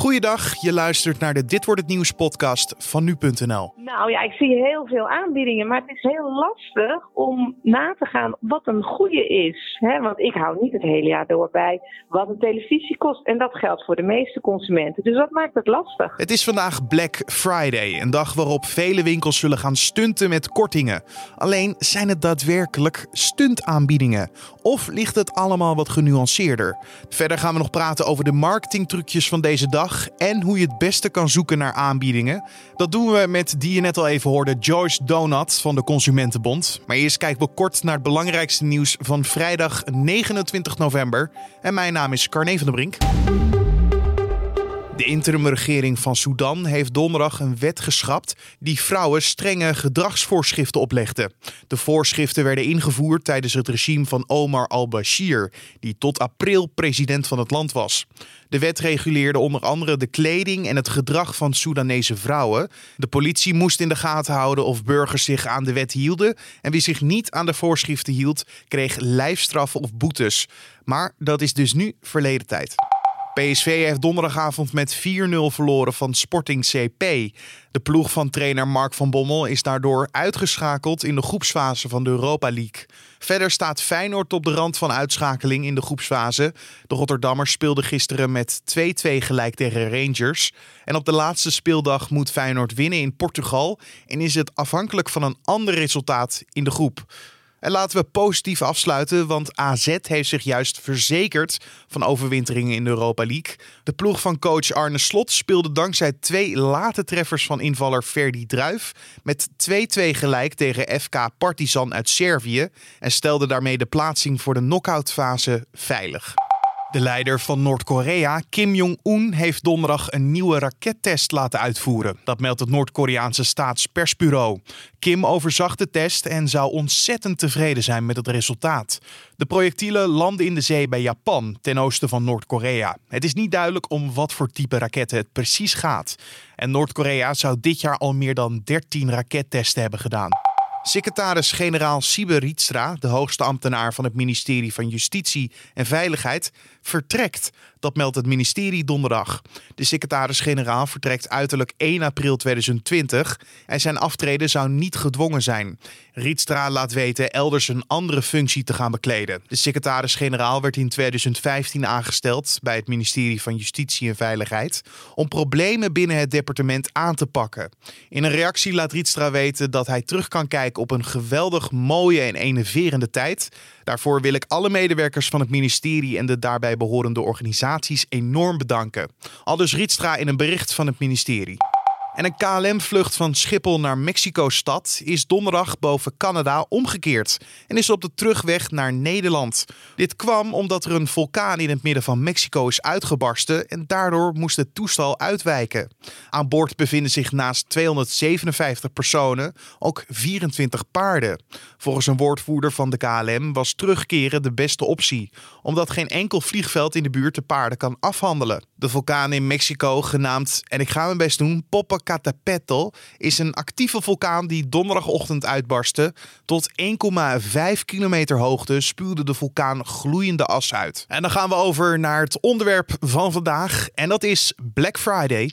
Goeiedag, je luistert naar de Dit wordt het nieuws podcast van nu.nl. Nou ja, ik zie heel veel aanbiedingen, maar het is heel lastig om na te gaan wat een goede is. Hè? Want ik hou niet het hele jaar door bij wat een televisie kost. En dat geldt voor de meeste consumenten. Dus dat maakt het lastig. Het is vandaag Black Friday, een dag waarop vele winkels zullen gaan stunten met kortingen. Alleen zijn het daadwerkelijk stuntaanbiedingen? Of ligt het allemaal wat genuanceerder? Verder gaan we nog praten over de marketingtrucjes van deze dag en hoe je het beste kan zoeken naar aanbiedingen. Dat doen we met die je net al even hoorde, Joyce Donat van de Consumentenbond. Maar eerst kijken we kort naar het belangrijkste nieuws van vrijdag 29 november. En mijn naam is Carne van der Brink. De interimregering van Sudan heeft donderdag een wet geschrapt die vrouwen strenge gedragsvoorschriften oplegde. De voorschriften werden ingevoerd tijdens het regime van Omar al-Bashir, die tot april president van het land was. De wet reguleerde onder andere de kleding en het gedrag van Soedanese vrouwen. De politie moest in de gaten houden of burgers zich aan de wet hielden. En wie zich niet aan de voorschriften hield, kreeg lijfstraffen of boetes. Maar dat is dus nu verleden tijd. PSV heeft donderdagavond met 4-0 verloren van Sporting CP. De ploeg van trainer Mark van Bommel is daardoor uitgeschakeld in de groepsfase van de Europa League. Verder staat Feyenoord op de rand van uitschakeling in de groepsfase. De Rotterdammers speelden gisteren met 2-2 gelijk tegen Rangers. En op de laatste speeldag moet Feyenoord winnen in Portugal en is het afhankelijk van een ander resultaat in de groep. En laten we positief afsluiten, want AZ heeft zich juist verzekerd van overwinteringen in de Europa League. De ploeg van coach Arne Slot speelde dankzij twee late treffers van invaller Ferdi Druif met 2-2 gelijk tegen FK Partizan uit Servië en stelde daarmee de plaatsing voor de knock-outfase veilig. De leider van Noord-Korea, Kim Jong-un, heeft donderdag een nieuwe rakettest laten uitvoeren. Dat meldt het Noord-Koreaanse staatspersbureau. Kim overzag de test en zou ontzettend tevreden zijn met het resultaat. De projectielen landen in de zee bij Japan, ten oosten van Noord-Korea. Het is niet duidelijk om wat voor type raketten het precies gaat. En Noord-Korea zou dit jaar al meer dan 13 rakettesten hebben gedaan. Secretaris-generaal Siebe Rietstra, de hoogste ambtenaar van het ministerie van Justitie en Veiligheid, vertrekt. Dat meldt het ministerie donderdag. De secretaris-generaal vertrekt uiterlijk 1 april 2020 en zijn aftreden zou niet gedwongen zijn. Rietstra laat weten elders een andere functie te gaan bekleden. De secretaris-generaal werd in 2015 aangesteld bij het ministerie van Justitie en Veiligheid om problemen binnen het departement aan te pakken. In een reactie laat Rietstra weten dat hij terug kan kijken op een geweldig mooie en enerverende tijd. Daarvoor wil ik alle medewerkers van het ministerie en de daarbij behorende organisaties enorm bedanken. Aldus Rietstra in een bericht van het ministerie. En een KLM-vlucht van Schiphol naar Mexico-stad is donderdag boven Canada omgekeerd en is op de terugweg naar Nederland. Dit kwam omdat er een vulkaan in het midden van Mexico is uitgebarsten en daardoor moest het toestel uitwijken. Aan boord bevinden zich naast 257 personen ook 24 paarden. Volgens een woordvoerder van de KLM was terugkeren de beste optie, omdat geen enkel vliegveld in de buurt de paarden kan afhandelen. De vulkaan in Mexico, genaamd, en ik ga mijn best doen, Popocatépetl, is een actieve vulkaan die donderdagochtend uitbarstte. Tot 1,5 kilometer hoogte spuwde de vulkaan gloeiende as uit. En dan gaan we over naar het onderwerp van vandaag, en dat is Black Friday.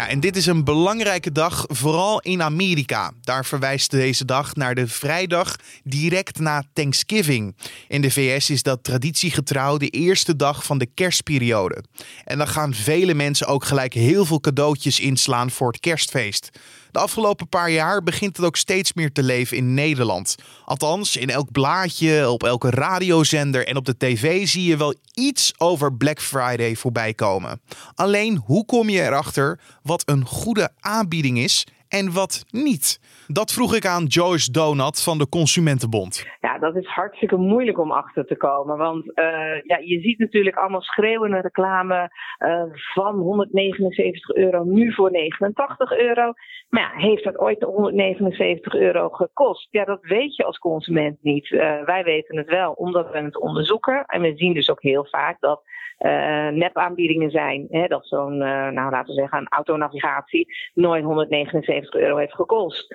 Ja, en dit is een belangrijke dag, vooral in Amerika. Daar verwijst deze dag naar de vrijdag direct na Thanksgiving. In de VS is dat traditiegetrouw de eerste dag van de kerstperiode. En dan gaan vele mensen ook gelijk heel veel cadeautjes inslaan voor het kerstfeest. De afgelopen paar jaar begint het ook steeds meer te leven in Nederland. Althans, in elk blaadje, op elke radiozender en op de tv zie je wel iets over Black Friday voorbij komen. Alleen hoe kom je erachter wat een goede aanbieding is en wat niet? Dat vroeg ik aan Joyce Donat van de Consumentenbond. Ja, dat is hartstikke moeilijk om achter te komen. Want uh, ja, je ziet natuurlijk allemaal schreeuwende reclame uh, van 179 euro nu voor 89 euro. Maar ja, heeft dat ooit 179 euro gekost? Ja, dat weet je als consument niet. Uh, wij weten het wel, omdat we het onderzoeken. En we zien dus ook heel vaak dat nepaanbiedingen zijn. Hè, dat zo'n, nou laten we zeggen, een autonavigatie nooit 179 euro heeft gekost.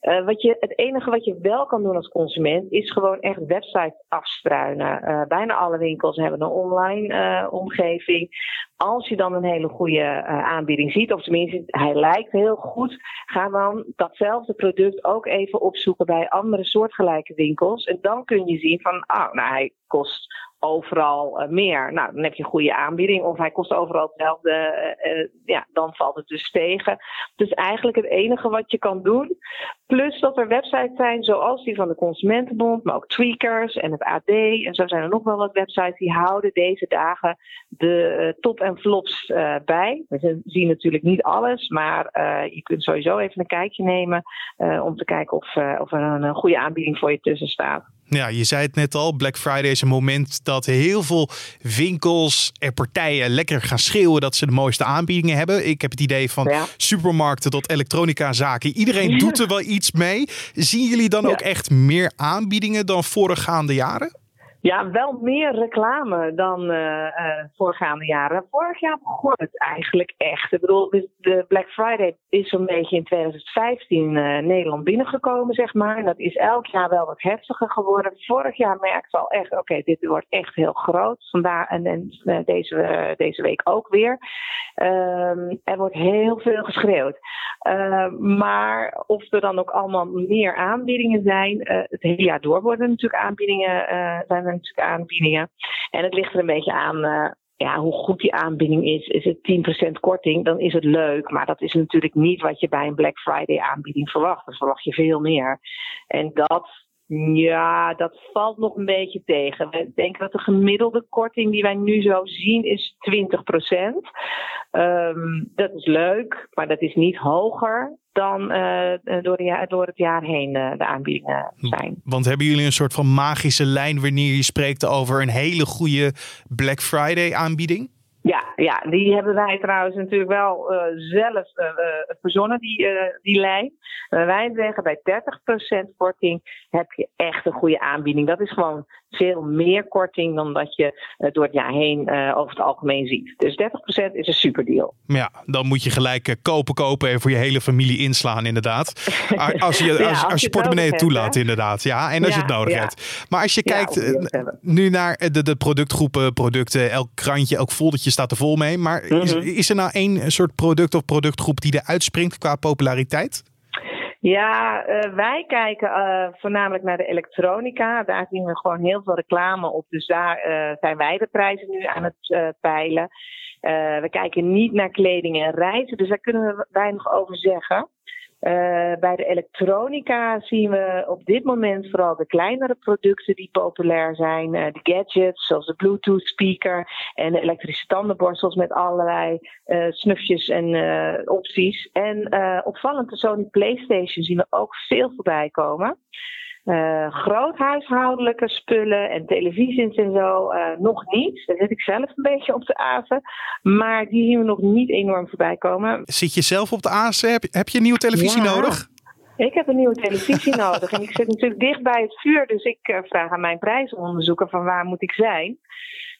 Uh, wat je, het enige wat je wel kan doen als consument is gewoon echt websites afstruinen. Uh, bijna alle winkels hebben een online uh, omgeving. Als je dan een hele goede aanbieding ziet, of tenminste hij lijkt heel goed, ga dan datzelfde product ook even opzoeken bij andere soortgelijke winkels. En dan kun je zien van, oh, nou hij kost overal meer. Nou, dan heb je een goede aanbieding. Of hij kost overal hetzelfde. Ja, dan valt het dus tegen. Dus eigenlijk het enige wat je kan doen. Plus dat er websites zijn zoals die van de Consumentenbond, maar ook Tweakers en het AD. En zo zijn er nog wel wat websites die houden deze dagen de top en flops bij. We zien natuurlijk niet alles, maar je kunt sowieso even een kijkje nemen om te kijken of, of er een goede aanbieding voor je tussen staat. Ja, je zei het net al, Black Friday is een moment dat heel veel winkels en partijen lekker gaan schreeuwen dat ze de mooiste aanbiedingen hebben. Ik heb het idee van supermarkten tot elektronica zaken. Iedereen doet er wel iets mee. Zien jullie dan ook echt meer aanbiedingen dan voorgaande jaren? Ja, wel meer reclame dan uh, voorgaande jaren. Vorig jaar begon het eigenlijk echt. Ik bedoel, de Black Friday is zo'n beetje in 2015 uh, Nederland binnengekomen, zeg maar. En dat is elk jaar wel wat heftiger geworden. Vorig jaar merkte al echt, oké, dit wordt echt heel groot. Vandaar en, en deze, deze week ook weer. Um, er wordt heel veel geschreeuwd. maar of er dan ook allemaal meer aanbiedingen zijn, het hele jaar door worden natuurlijk aanbiedingen zijn er aanbiedingen. En het ligt er een beetje aan uh, ja, hoe goed die aanbieding is. Is het 10% korting, dan is het leuk. Maar dat is natuurlijk niet wat je bij een Black Friday aanbieding verwacht. Dan verwacht je veel meer. En dat ja, dat valt nog een beetje tegen. We denken dat de gemiddelde korting die wij nu zo zien is 20 procent. Um, dat is leuk, maar dat is niet hoger dan uh, door, de, door, het jaar heen uh, de aanbiedingen zijn. Want hebben jullie een soort van magische lijn wanneer je spreekt over een hele goede Black Friday aanbieding? Ja, ja, die hebben wij trouwens natuurlijk wel uh, zelf verzonnen, die, die lijn. wij zeggen bij 30% korting heb je echt een goede aanbieding. Dat is gewoon veel meer korting dan dat je door het jaar heen over het algemeen ziet. Dus 30% is een superdeal. Ja, dan moet je gelijk kopen, kopen en voor je hele familie inslaan inderdaad. Als je, als, als, als je portemonnee toelaat inderdaad. Ja, en als ja, je het nodig ja. hebt. Maar als je kijkt nu naar de, de productgroepen, producten, elk krantje, elk foldertje staat er vol mee. Maar is, mhm. is er nou één soort product of productgroep die er uitspringt qua populariteit? Ja, uh, wij kijken uh, voornamelijk naar de elektronica. Daar zien we gewoon heel veel reclame op. Dus daar uh, zijn wij de prijzen nu aan het peilen. we kijken niet naar kleding en reizen, dus daar kunnen we weinig over zeggen. Uh, bij de elektronica zien we op dit moment vooral de kleinere producten die populair zijn. Uh, de gadgets zoals de Bluetooth speaker en de elektrische tandenborstels met allerlei uh, snufjes en opties. En opvallend de Sony PlayStation zien we ook veel voorbij komen. Uh, groot huishoudelijke spullen en televisies en zo uh, nog niet. Daar zit ik zelf een beetje op de azen. Maar die zien we nog niet enorm voorbij komen. Zit je zelf op de azen? Heb, heb je een nieuwe televisie ja. nodig? Ik heb een nieuwe televisie nodig. En ik zit natuurlijk dicht bij het vuur. Dus ik uh, vraag aan mijn prijzenonderzoeker van waar moet ik zijn.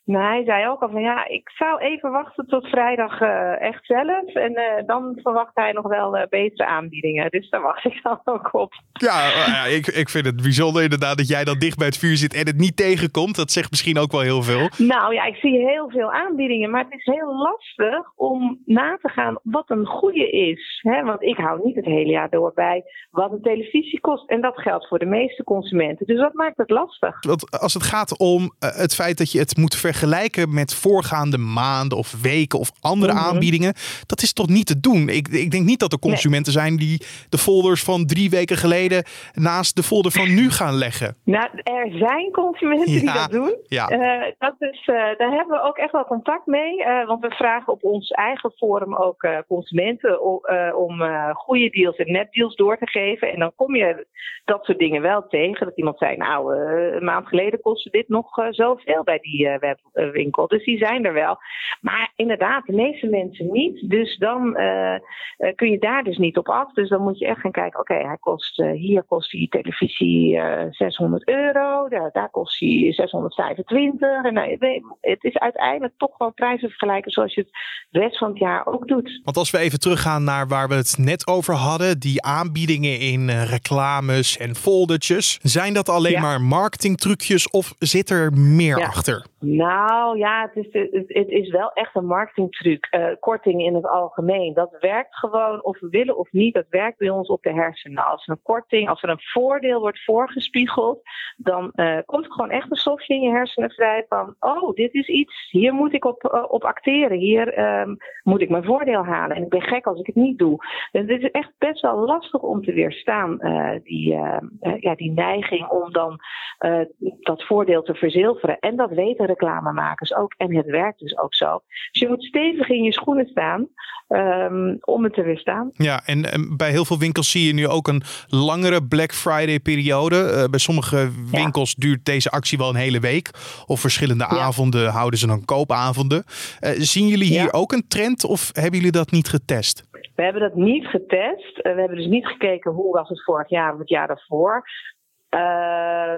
Nou, hij zei ook al van ja, ik zou even wachten tot vrijdag uh, echt zelf. En uh, dan verwacht hij nog wel uh, betere aanbiedingen. Dus daar wacht ik dan ook op. Ja, ja ik, ik vind het bijzonder inderdaad dat jij dan dicht bij het vuur zit en het niet tegenkomt. Dat zegt misschien ook wel heel veel. Nou ja, ik zie heel veel aanbiedingen. Maar het is heel lastig om na te gaan wat een goede is. Hè? Want ik hou niet het hele jaar door bij wat een televisie kost. En dat geldt voor de meeste consumenten. Dus dat maakt het lastig. Want als het gaat om het feit dat je het moet vergelijken vergelijken met voorgaande maanden of weken of andere mhm. aanbiedingen, dat is toch niet te doen. Ik, ik denk niet dat er consumenten zijn die de folders van drie weken geleden naast de folder van nu gaan leggen. Nou, er zijn consumenten die dat doen. Ja. Uh, dat is, uh, daar hebben we ook echt wel contact mee. Uh, want we vragen op ons eigen forum ook consumenten om goede deals en netdeals door te geven. En dan kom je dat soort dingen wel tegen. Dat iemand zei, nou, een maand geleden kostte dit nog zoveel bij die web winkel. Dus die zijn er wel. Maar inderdaad, de meeste mensen niet. Dus dan kun je daar dus niet op af. Dus dan moet je echt gaan kijken, oké, hij kost, hier kost die televisie 600 euro, daar, daar kost hij 625. En nou, het is uiteindelijk toch wel prijzen vergelijken zoals je het de rest van het jaar ook doet. Want als we even teruggaan naar waar we het net over hadden, die aanbiedingen in reclames en foldertjes, zijn dat alleen maar marketingtrucjes of zit er meer achter? Nou ja, het is, het, is wel echt een marketingtruc. Uh, korting in het algemeen. Dat werkt gewoon, of we willen of niet, dat werkt bij ons op de hersenen. Als er een korting, als er een voordeel wordt voorgespiegeld, dan uh, komt er gewoon echt een stofje in je hersenen vrij van: oh, dit is iets, hier moet ik op, uh, op acteren, hier um, moet ik mijn voordeel halen. En ik ben gek als ik het niet doe. Dus dit is echt best wel lastig om te weerstaan, die, ja, die neiging om dan dat voordeel te verzilveren. En dat weten reclamemakers ook. En het werkt dus ook zo. Dus je moet stevig in je schoenen staan um, om het te weerstaan. Ja, en, bij heel veel winkels zie je nu ook een langere Black Friday periode. Uh, bij sommige winkels duurt deze actie wel een hele week. Of verschillende avonden houden ze dan koopavonden. Uh, zien jullie hier ook een trend of hebben jullie dat niet getest? We hebben dat niet getest. Uh, we hebben dus niet gekeken hoe was het vorig jaar of het jaar daarvoor. Uh,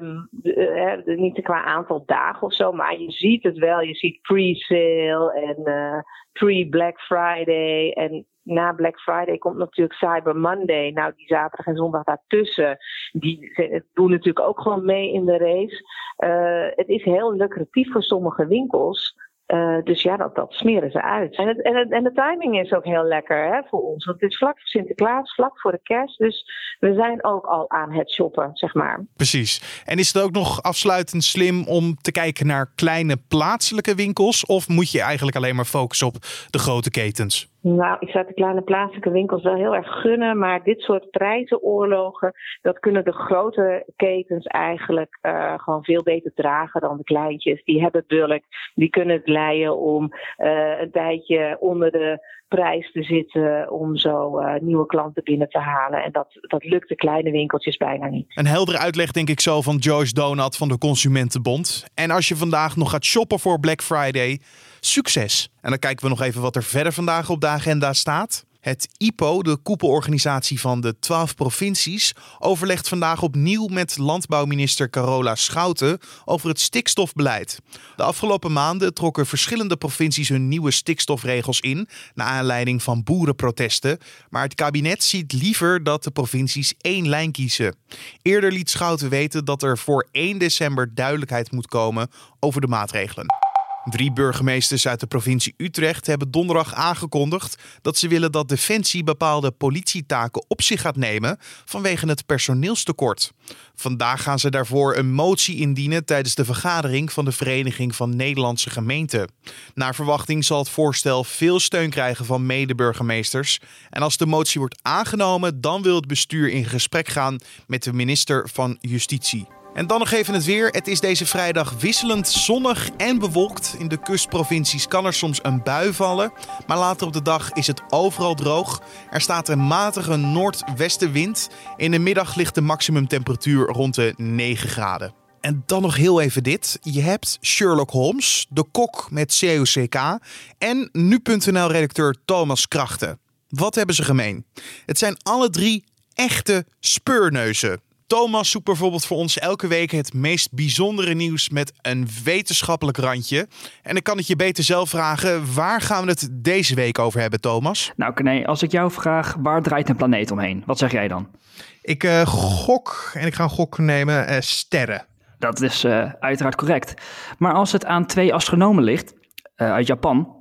niet qua aantal dagen of zo, maar je ziet het wel. Je ziet pre-sale en uh, pre-Black Friday. En na Black Friday komt natuurlijk Cyber Monday. Nou, die zaterdag en zondag daartussen, die doen natuurlijk ook gewoon mee in de race. Uh, het is heel lucratief voor sommige winkels. Uh, dus ja, dat, dat smeren ze uit. En, het, en, het, en de timing is ook heel lekker hè, voor ons. Want het is vlak voor Sinterklaas, vlak voor de kerst. Dus we zijn ook al aan het shoppen, zeg maar. Precies. En is het ook nog afsluitend slim om te kijken naar kleine plaatselijke winkels? Of moet je eigenlijk alleen maar focussen op de grote ketens? Nou, ik zou de kleine plaatselijke winkels wel heel erg gunnen, maar dit soort prijzenoorlogen, dat kunnen de grote ketens eigenlijk uh, gewoon veel beter dragen dan de kleintjes. Die hebben bulk, die kunnen het leiden om uh, een tijdje onder de prijs te zitten om zo uh, nieuwe klanten binnen te halen. En dat, dat lukt de kleine winkeltjes bijna niet. Een heldere uitleg denk ik zo van Joyce Donat van de Consumentenbond. En als je vandaag nog gaat shoppen voor Black Friday, succes! En dan kijken we nog even wat er verder vandaag op de agenda staat. Het IPO, de koepelorganisatie van de 12 provincies, overlegt vandaag opnieuw met landbouwminister Carola Schouten over het stikstofbeleid. De afgelopen maanden trokken verschillende provincies hun nieuwe stikstofregels in, naar aanleiding van boerenprotesten. Maar het kabinet ziet liever dat de provincies één lijn kiezen. Eerder liet Schouten weten dat er voor 1 december duidelijkheid moet komen over de maatregelen. Drie burgemeesters uit de provincie Utrecht hebben donderdag aangekondigd dat ze willen dat Defensie bepaalde politietaken op zich gaat nemen vanwege het personeelstekort. Vandaag gaan ze daarvoor een motie indienen tijdens de vergadering van de Vereniging van Nederlandse Gemeenten. Naar verwachting zal het voorstel veel steun krijgen van medeburgemeesters. En als de motie wordt aangenomen, dan wil het bestuur in gesprek gaan met de minister van Justitie. En dan nog even het weer. Het is deze vrijdag wisselend zonnig en bewolkt. In de kustprovincies kan er soms een bui vallen. Maar later op de dag is het overal droog. Er staat een matige noordwestenwind. In de middag ligt de maximumtemperatuur rond de 9 graden. En dan nog heel even dit. Je hebt Sherlock Holmes, de kok met COCK en nu.nl-redacteur Thomas Krachten. Wat hebben ze gemeen? Het zijn alle drie echte speurneuzen. Thomas zoekt bijvoorbeeld voor ons elke week het meest bijzondere nieuws met een wetenschappelijk randje. En dan kan ik je beter zelf vragen, waar gaan we het deze week over hebben, Thomas? Nou, Kene, als ik jou vraag, waar draait een planeet omheen? Wat zeg jij dan? Ik uh, gok, en ik ga een gok nemen, uh, sterren. Dat is uh, uiteraard correct. Maar als het aan twee astronomen ligt, uit Japan,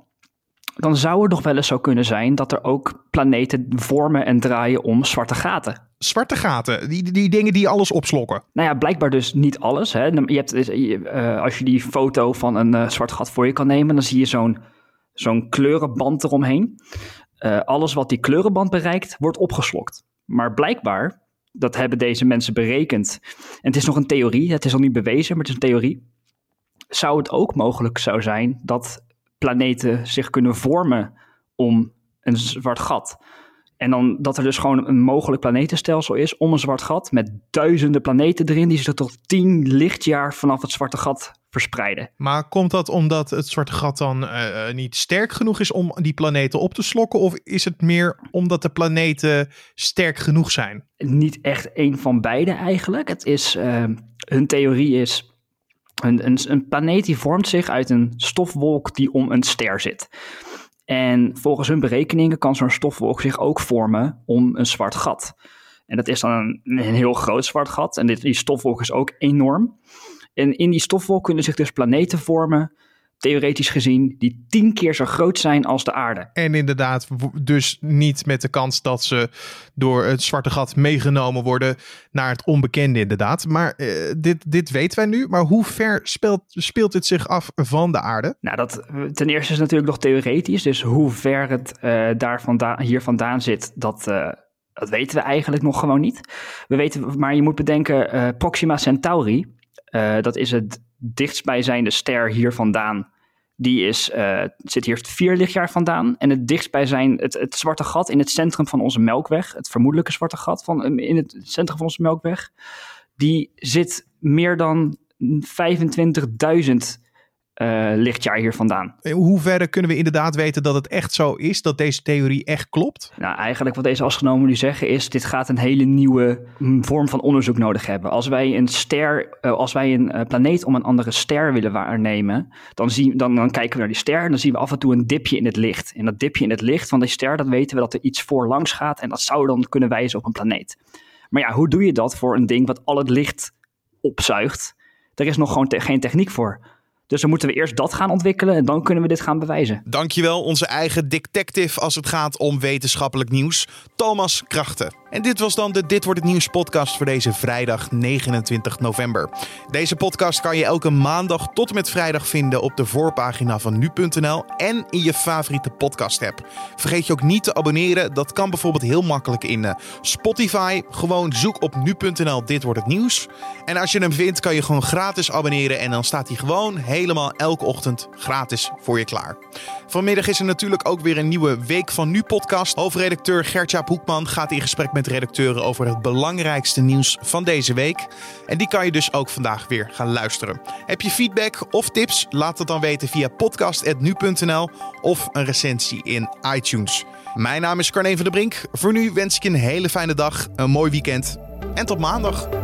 dan zou het nog wel eens zo kunnen zijn dat er ook planeten vormen en draaien om zwarte gaten. Zwarte gaten, die, die dingen die alles opslokken. Nou ja, blijkbaar dus niet alles. Hè. Je hebt, uh, als je die foto van een uh, zwart gat voor je kan nemen, dan zie je zo'n zo'n kleurenband eromheen. Uh, alles wat die kleurenband bereikt, wordt opgeslokt. Maar blijkbaar, dat hebben deze mensen berekend. En het is nog een theorie, het is al niet bewezen, maar het is een theorie. Zou het ook mogelijk zou zijn dat planeten zich kunnen vormen om een zwart gat. En dan dat er dus gewoon een mogelijk planetenstelsel is om een zwart gat met duizenden planeten erin die zich tot 10 lichtjaar vanaf het zwarte gat verspreiden. Maar komt dat omdat het zwarte gat dan uh, niet sterk genoeg is om die planeten op te slokken? Of is het meer omdat de planeten sterk genoeg zijn? Niet echt een van beide eigenlijk. Het is, uh, hun theorie is, een, een, een planeet die vormt zich uit een stofwolk die om een ster zit. En volgens hun berekeningen kan zo'n stofwolk zich ook vormen om een zwart gat. En dat is dan een, een heel groot zwart gat. En dit, die stofwolk is ook enorm. En in die stofwolk kunnen zich dus planeten vormen theoretisch gezien, die tien keer zo groot zijn als de aarde. En inderdaad, dus niet met de kans dat ze door het zwarte gat meegenomen worden naar het onbekende, inderdaad. Maar uh, dit, dit weten wij nu. Maar hoe ver speelt, speelt dit zich af van de aarde? Nou, dat ten eerste is natuurlijk nog theoretisch. Dus hoe ver het uh, daar vandaan, hier vandaan zit, dat. Uh, dat weten we eigenlijk nog gewoon niet. We weten, maar je moet bedenken, Proxima Centauri, dat is het dichtstbijzijnde ster hier vandaan, die is, uh, zit hier vier lichtjaar vandaan. En het dichtstbijzijn, het, het zwarte gat in het centrum van onze melkweg, het vermoedelijke zwarte gat van, in het centrum van onze melkweg, die zit meer dan 25.000 uh, lichtjaar hier vandaan. In hoeverre kunnen we inderdaad weten dat het echt zo is, dat deze theorie echt klopt? Nou, eigenlijk wat deze astronomen nu zeggen is, dit gaat een hele nieuwe mm, vorm van onderzoek nodig hebben. Als wij een ster, uh, als wij een uh, planeet om een andere ster willen waarnemen, dan, zien, dan, dan kijken we naar die ster en dan zien we af en toe een dipje in het licht. En dat dipje in het licht van die ster, dat weten we dat er iets voorlangs gaat en dat zou dan kunnen wijzen op een planeet. Maar ja, hoe doe je dat voor een ding wat al het licht opzuigt? Er is nog gewoon te geen techniek voor. Dus dan moeten we eerst dat gaan ontwikkelen en dan kunnen we dit gaan bewijzen. Dankjewel, onze eigen detective als het gaat om wetenschappelijk nieuws, Thomas Krachten. En dit was dan de Dit wordt het nieuws podcast voor deze vrijdag 29 november. Deze podcast kan je elke maandag tot en met vrijdag vinden op de voorpagina van nu.nl en in je favoriete podcast app. Vergeet je ook niet te abonneren. Dat kan bijvoorbeeld heel makkelijk in eh, Spotify. Gewoon zoek op nu.nl Dit wordt het nieuws. En als je hem vindt kan je gewoon gratis abonneren en dan staat hij gewoon helemaal elke ochtend gratis voor je klaar. Vanmiddag is er natuurlijk ook weer een nieuwe Week van Nu podcast. Hoofdredacteur Gertjaap Hoekman gaat in gesprek met redacteuren over het belangrijkste nieuws van deze week. En die kan je dus ook vandaag weer gaan luisteren. Heb je feedback of tips? Laat het dan weten via podcast.nu.nl of een recensie in iTunes. Mijn naam is Carne van der Brink. Voor nu wens ik je een hele fijne dag, een mooi weekend en tot maandag.